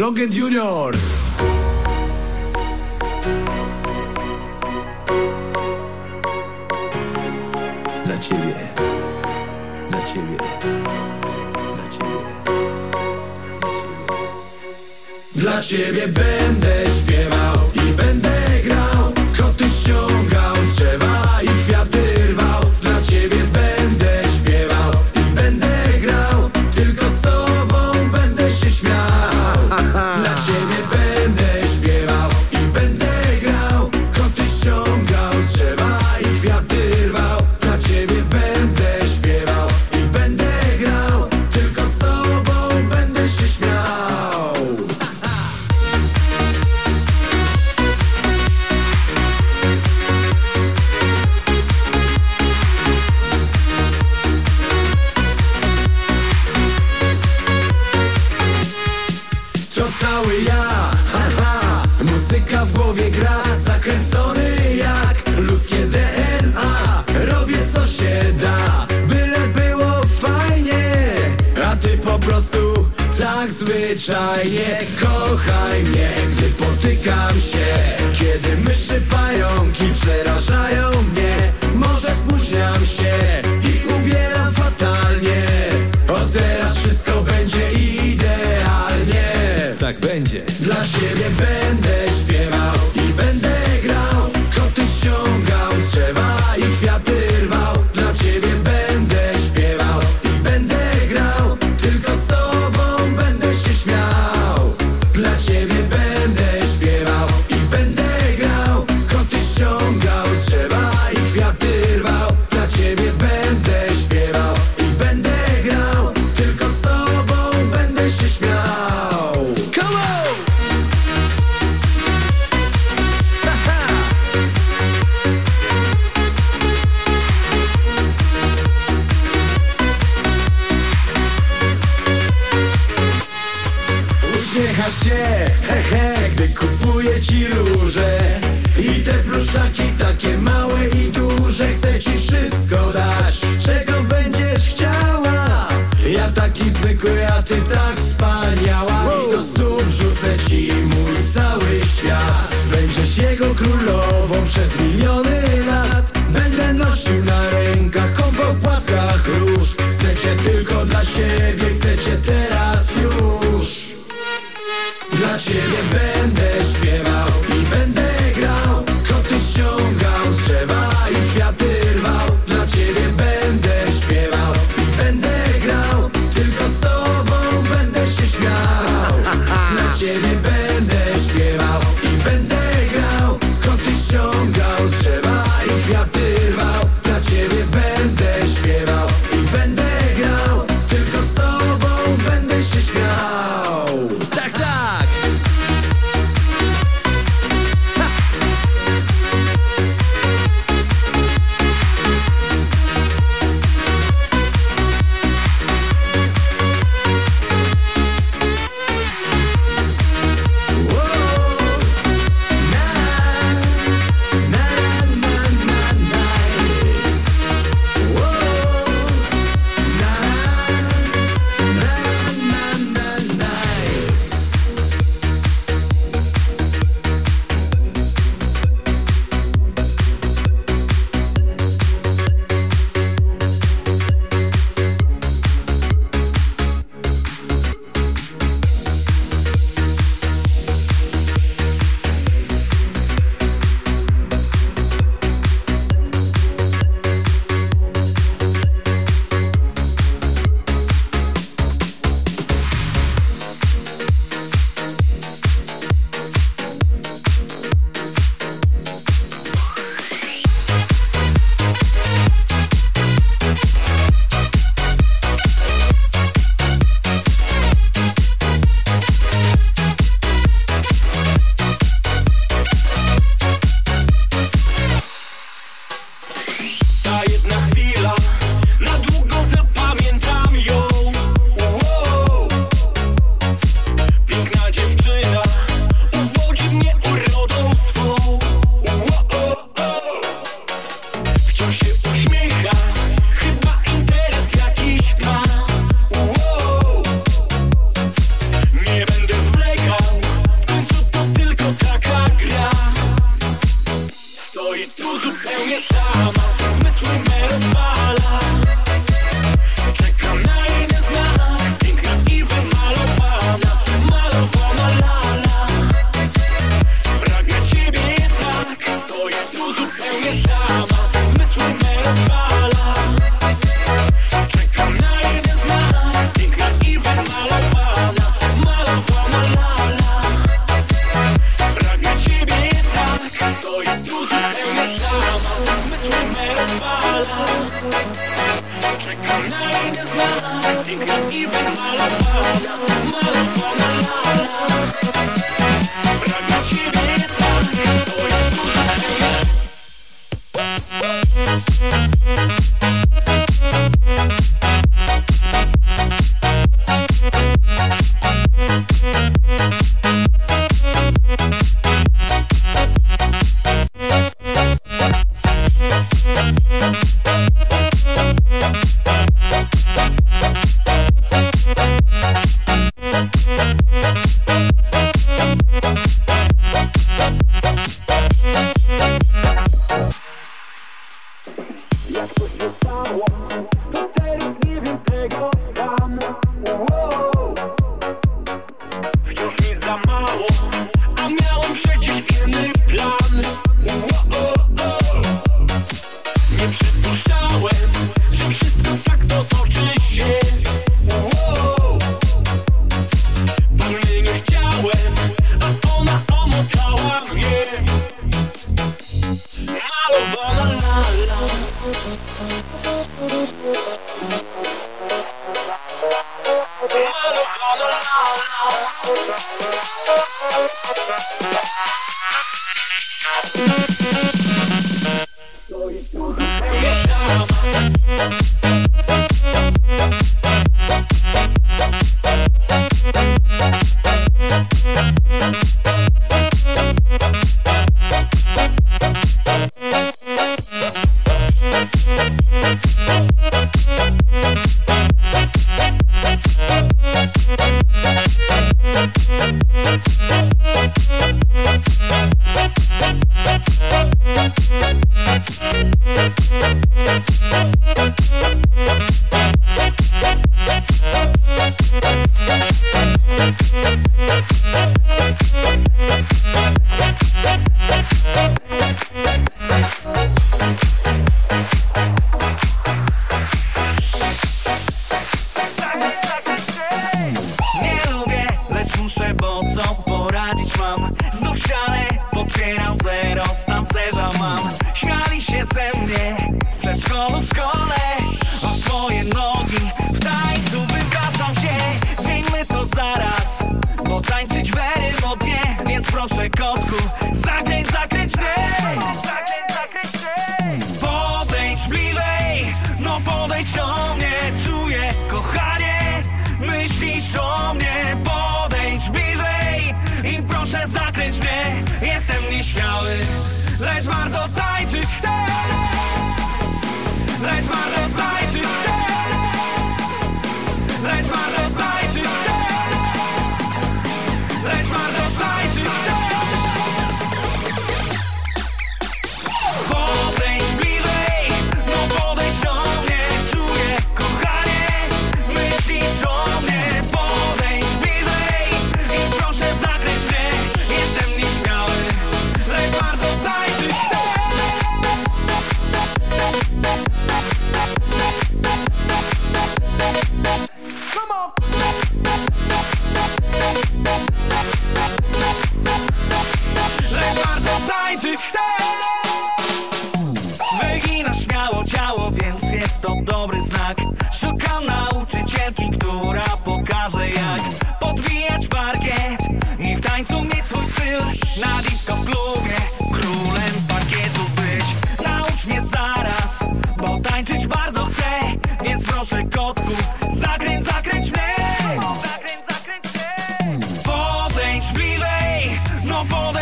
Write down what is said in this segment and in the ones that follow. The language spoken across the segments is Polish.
Lockett Junior. Ciebie, ciebie, dla ciebie, dla ciebie. Dla ciebie będę śpiewał i będę zwyczajnie kochaj mnie, gdy potykam się. Kiedy myszy pająki przerażają mnie Może spóźniam się i ubieram fatalnie. Od teraz wszystko będzie idealnie. Tak będzie. Dla siebie będę śpiewał Ci róże. I te pluszaki takie małe i duże Chcę ci wszystko dać, czego będziesz chciała? Ja taki zwykły, a ty tak wspaniała. I do stóp rzucę ci mój cały świat. Będziesz jego królową przez miliony lat. Będę nosił na rękach kompo w płatkach róż. Chcę cię tylko dla siebie, chcę cię teraz już ciebie będę śpiewał i będę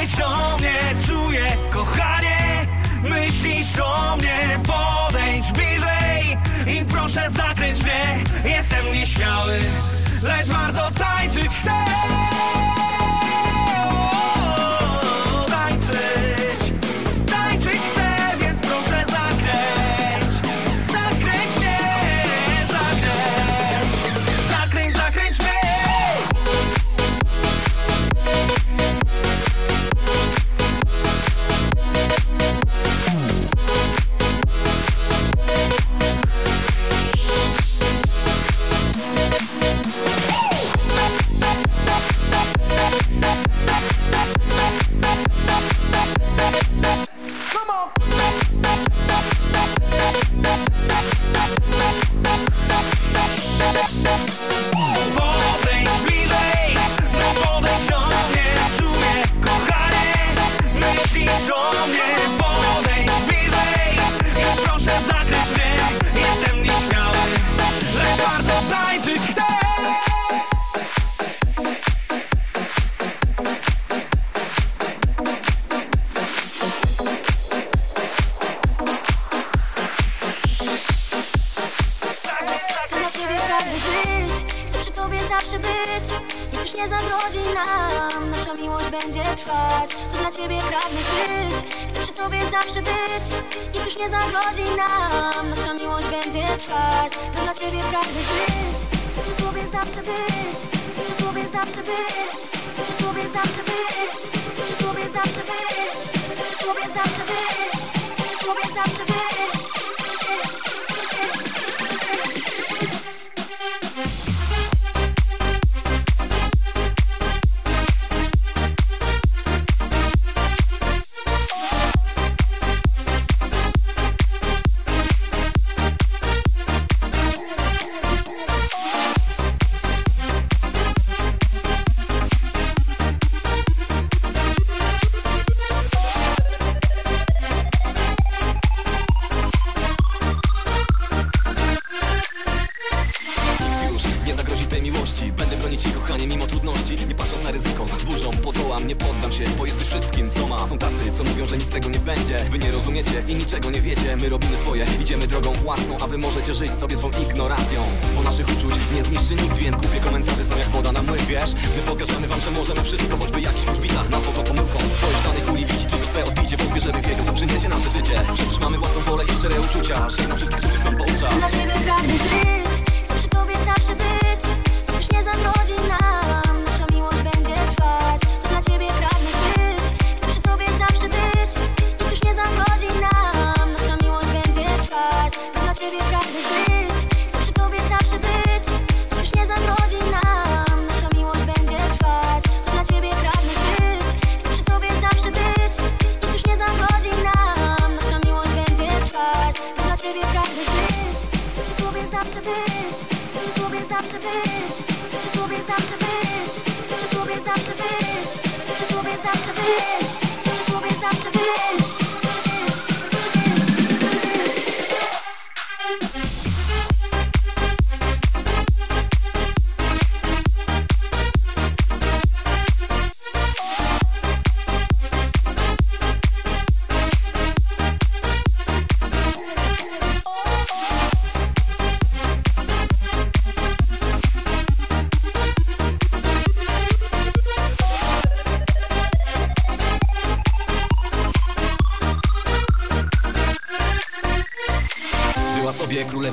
Myśl mnie, czuję, kochanie. Myślisz o mnie, podejdź bliżej I proszę zakręć mnie, jestem nieśmiały Lecz warto tańczyć chcę.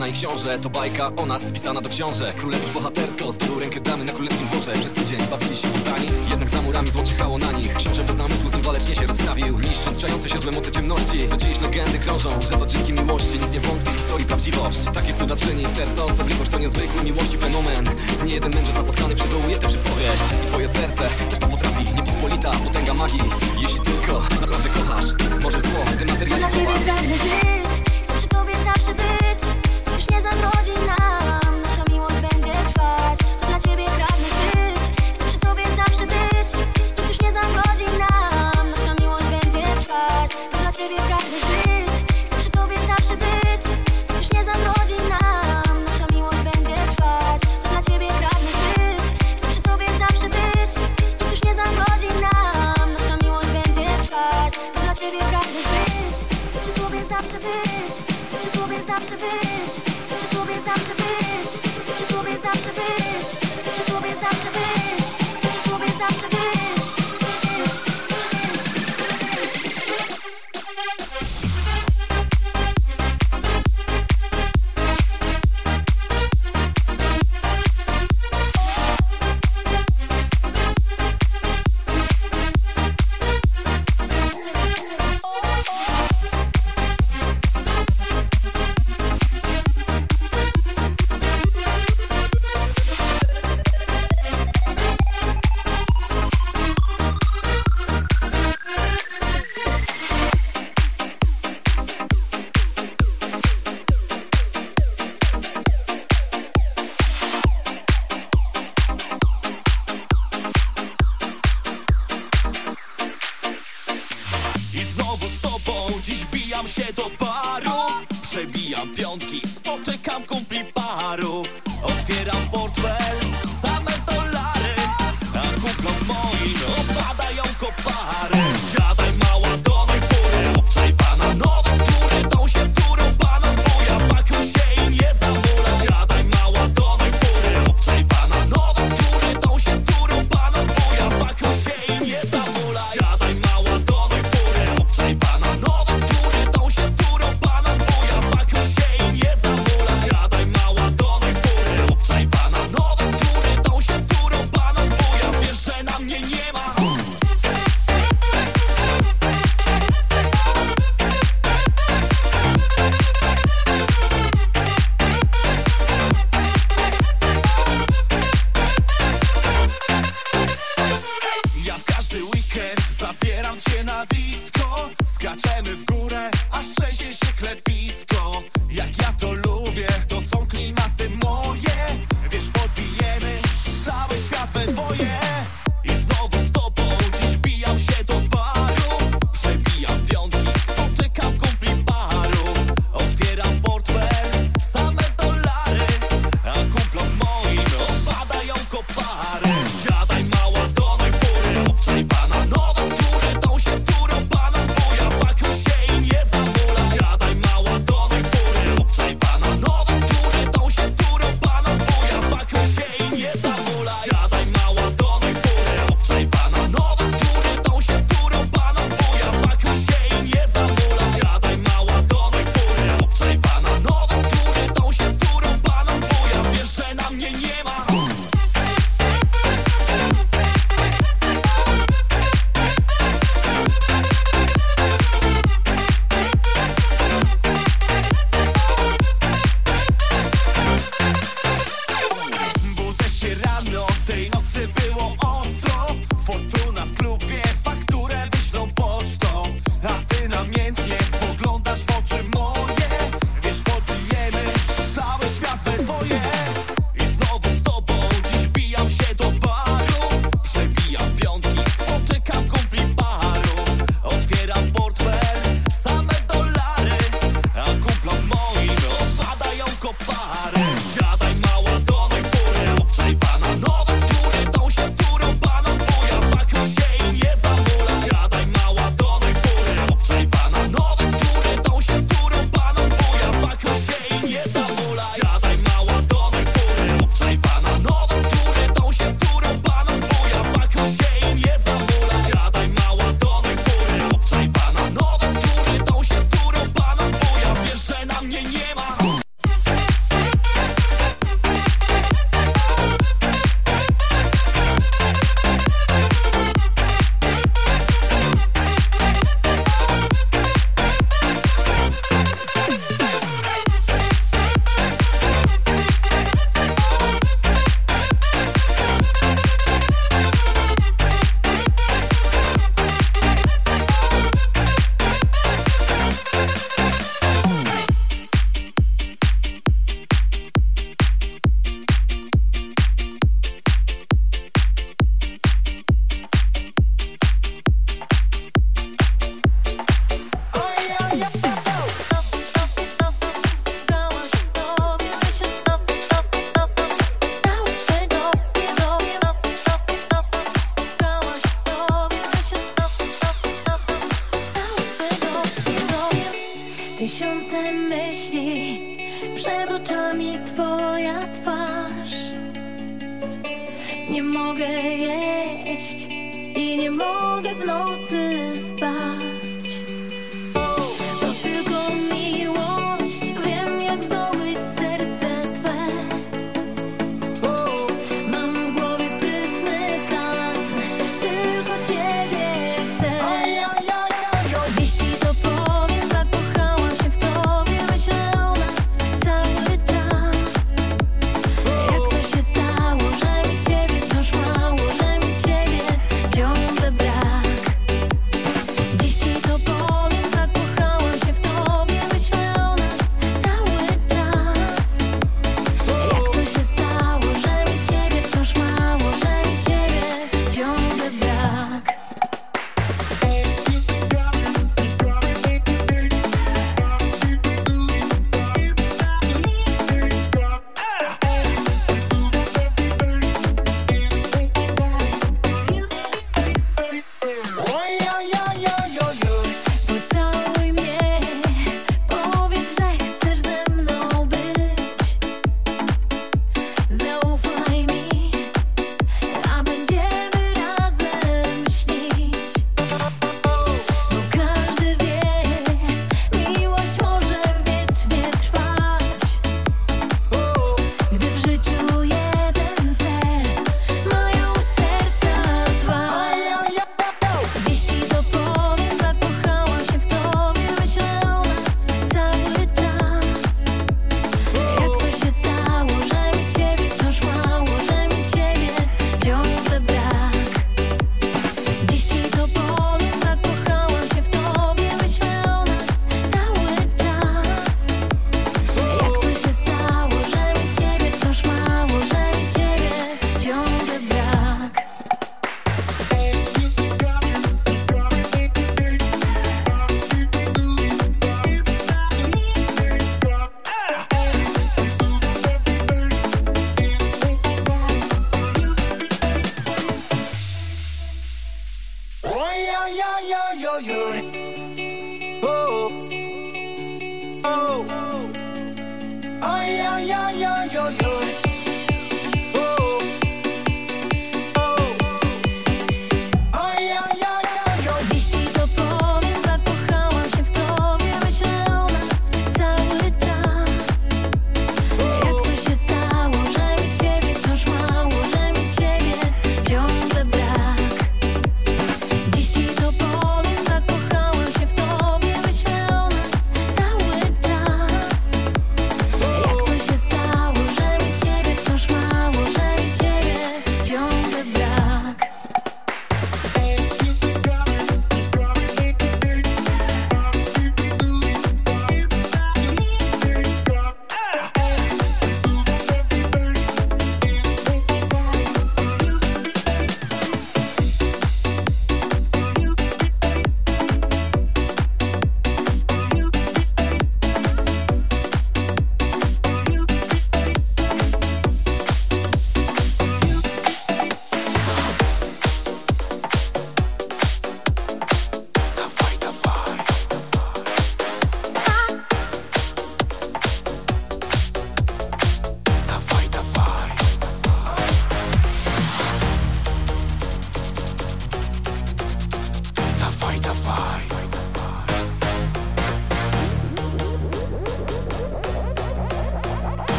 Czarna i książę. To bajka o nas spisana do książek Królewicz bohatersko zdobył rękę damy na królewskim dworze. Przez tydzień bawili się poddani Jednak za murami zło czyhało na nich. Książę bez namysłu z nim walecznie się rozprawił. Niszcząc czające się złe moce ciemności. Do dziś legendy krążą, że to dzięki miłości Nikt nie wątpi w historii prawdziwość. Takie cuda czyni serca osobliwość To niezwykły miłości fenomen. Nie jeden mężczyzna zapotkany przywołuje tę przypowieść. I twoje serce też to potrafi Niepospolita potęga magii. Jeśli tylko naprawdę kochasz Może zło, ty materializować Chcę przy tobie zawsze być androgina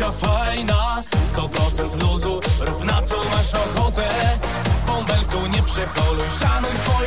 życia fajna. 100% luzu, rób na co masz ochotę. Bąbelką nie przeholuj, szanuj swoje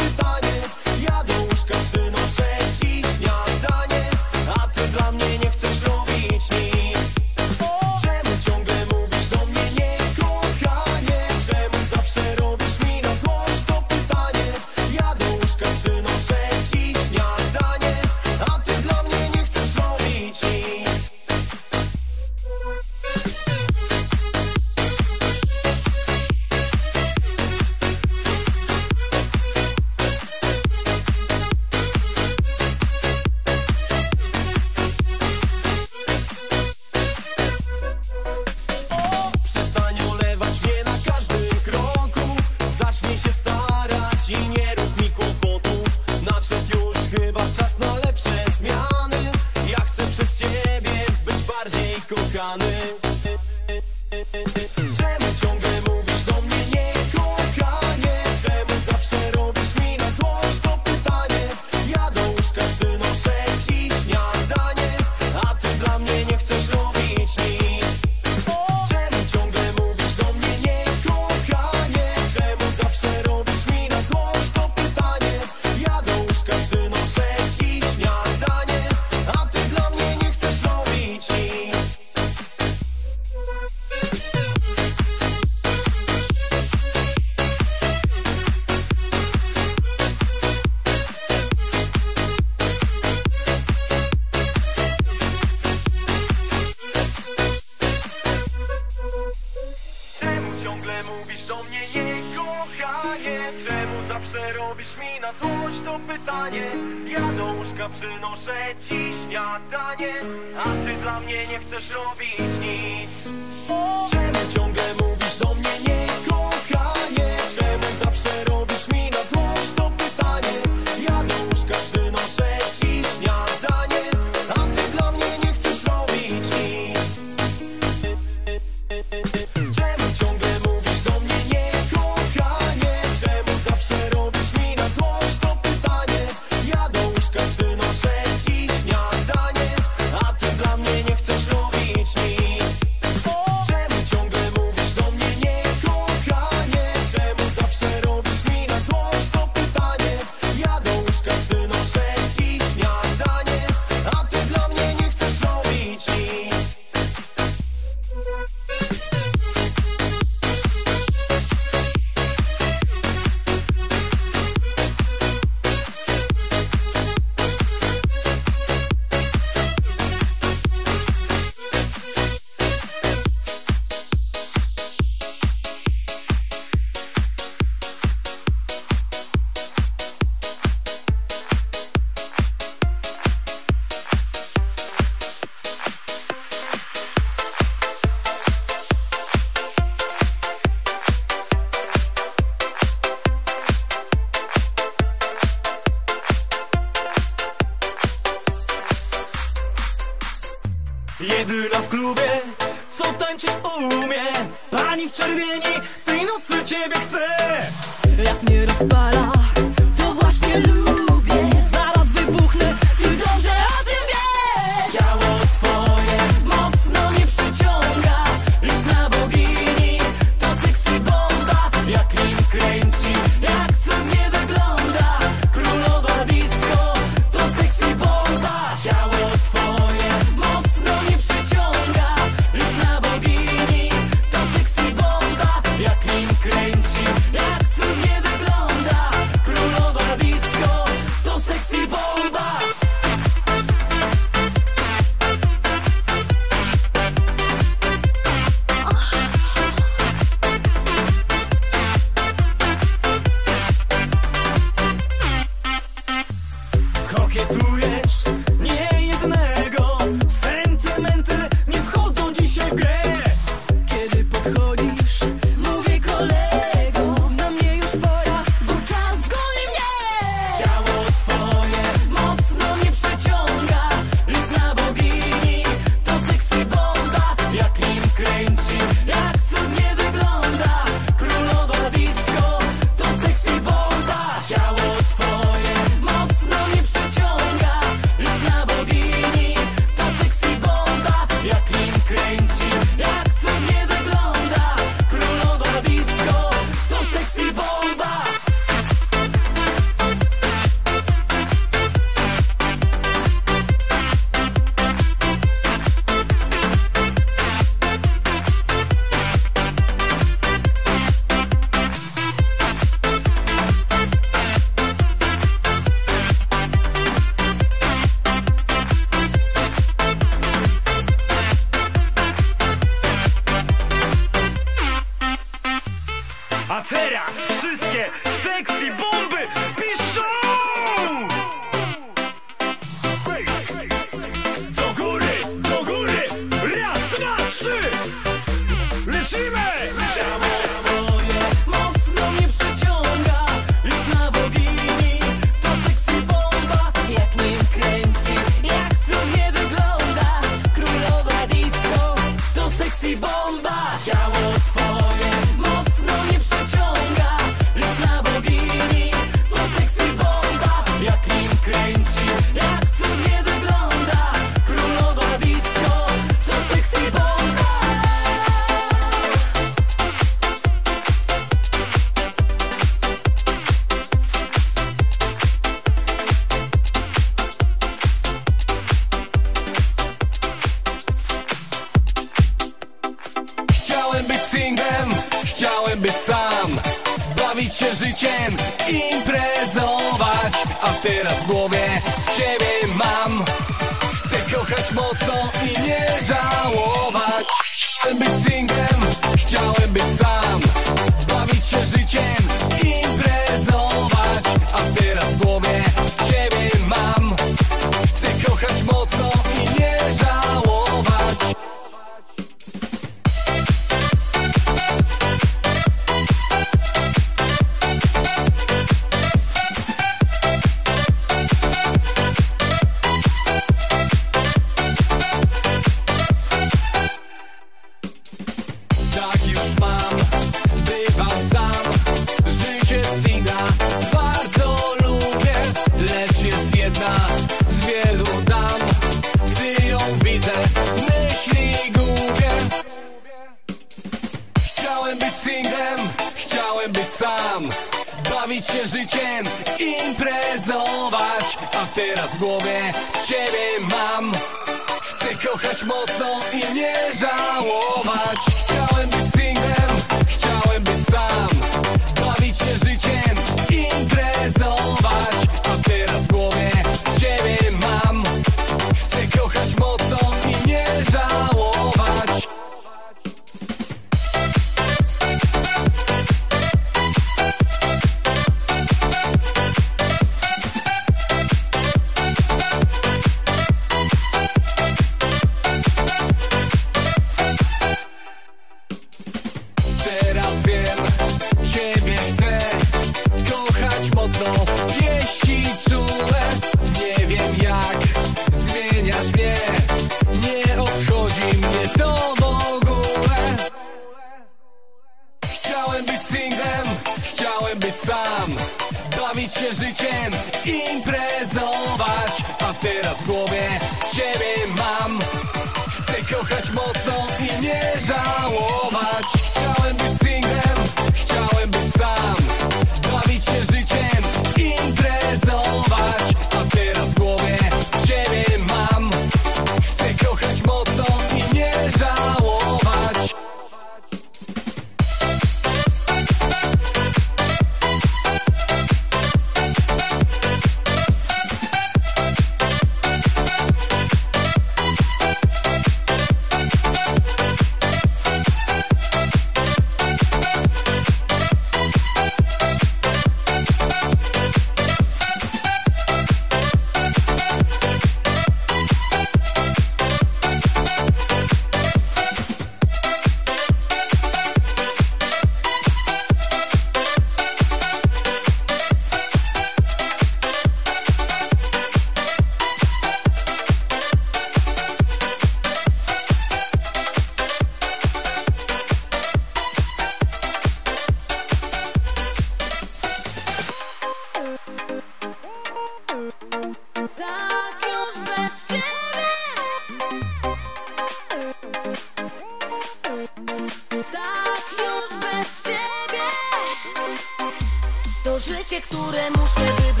Które muszę wybrać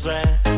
złe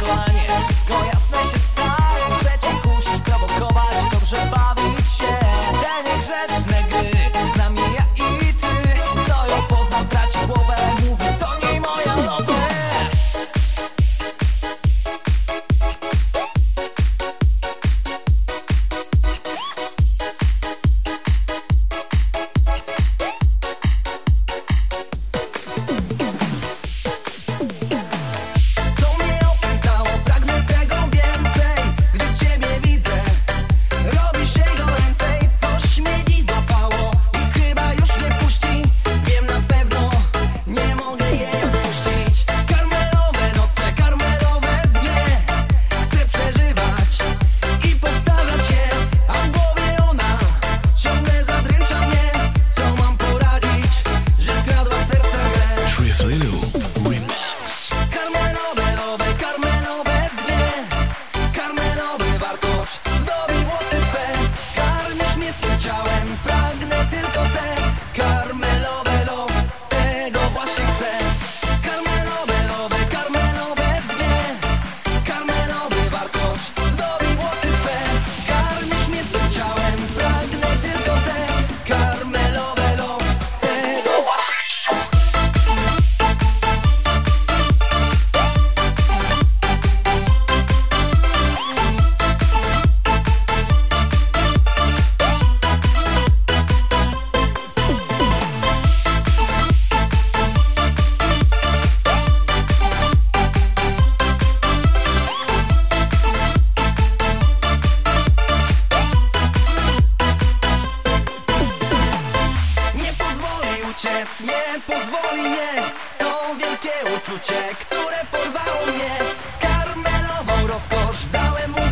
gone. Które porwało mnie. Karmelową rozkosz dałem mu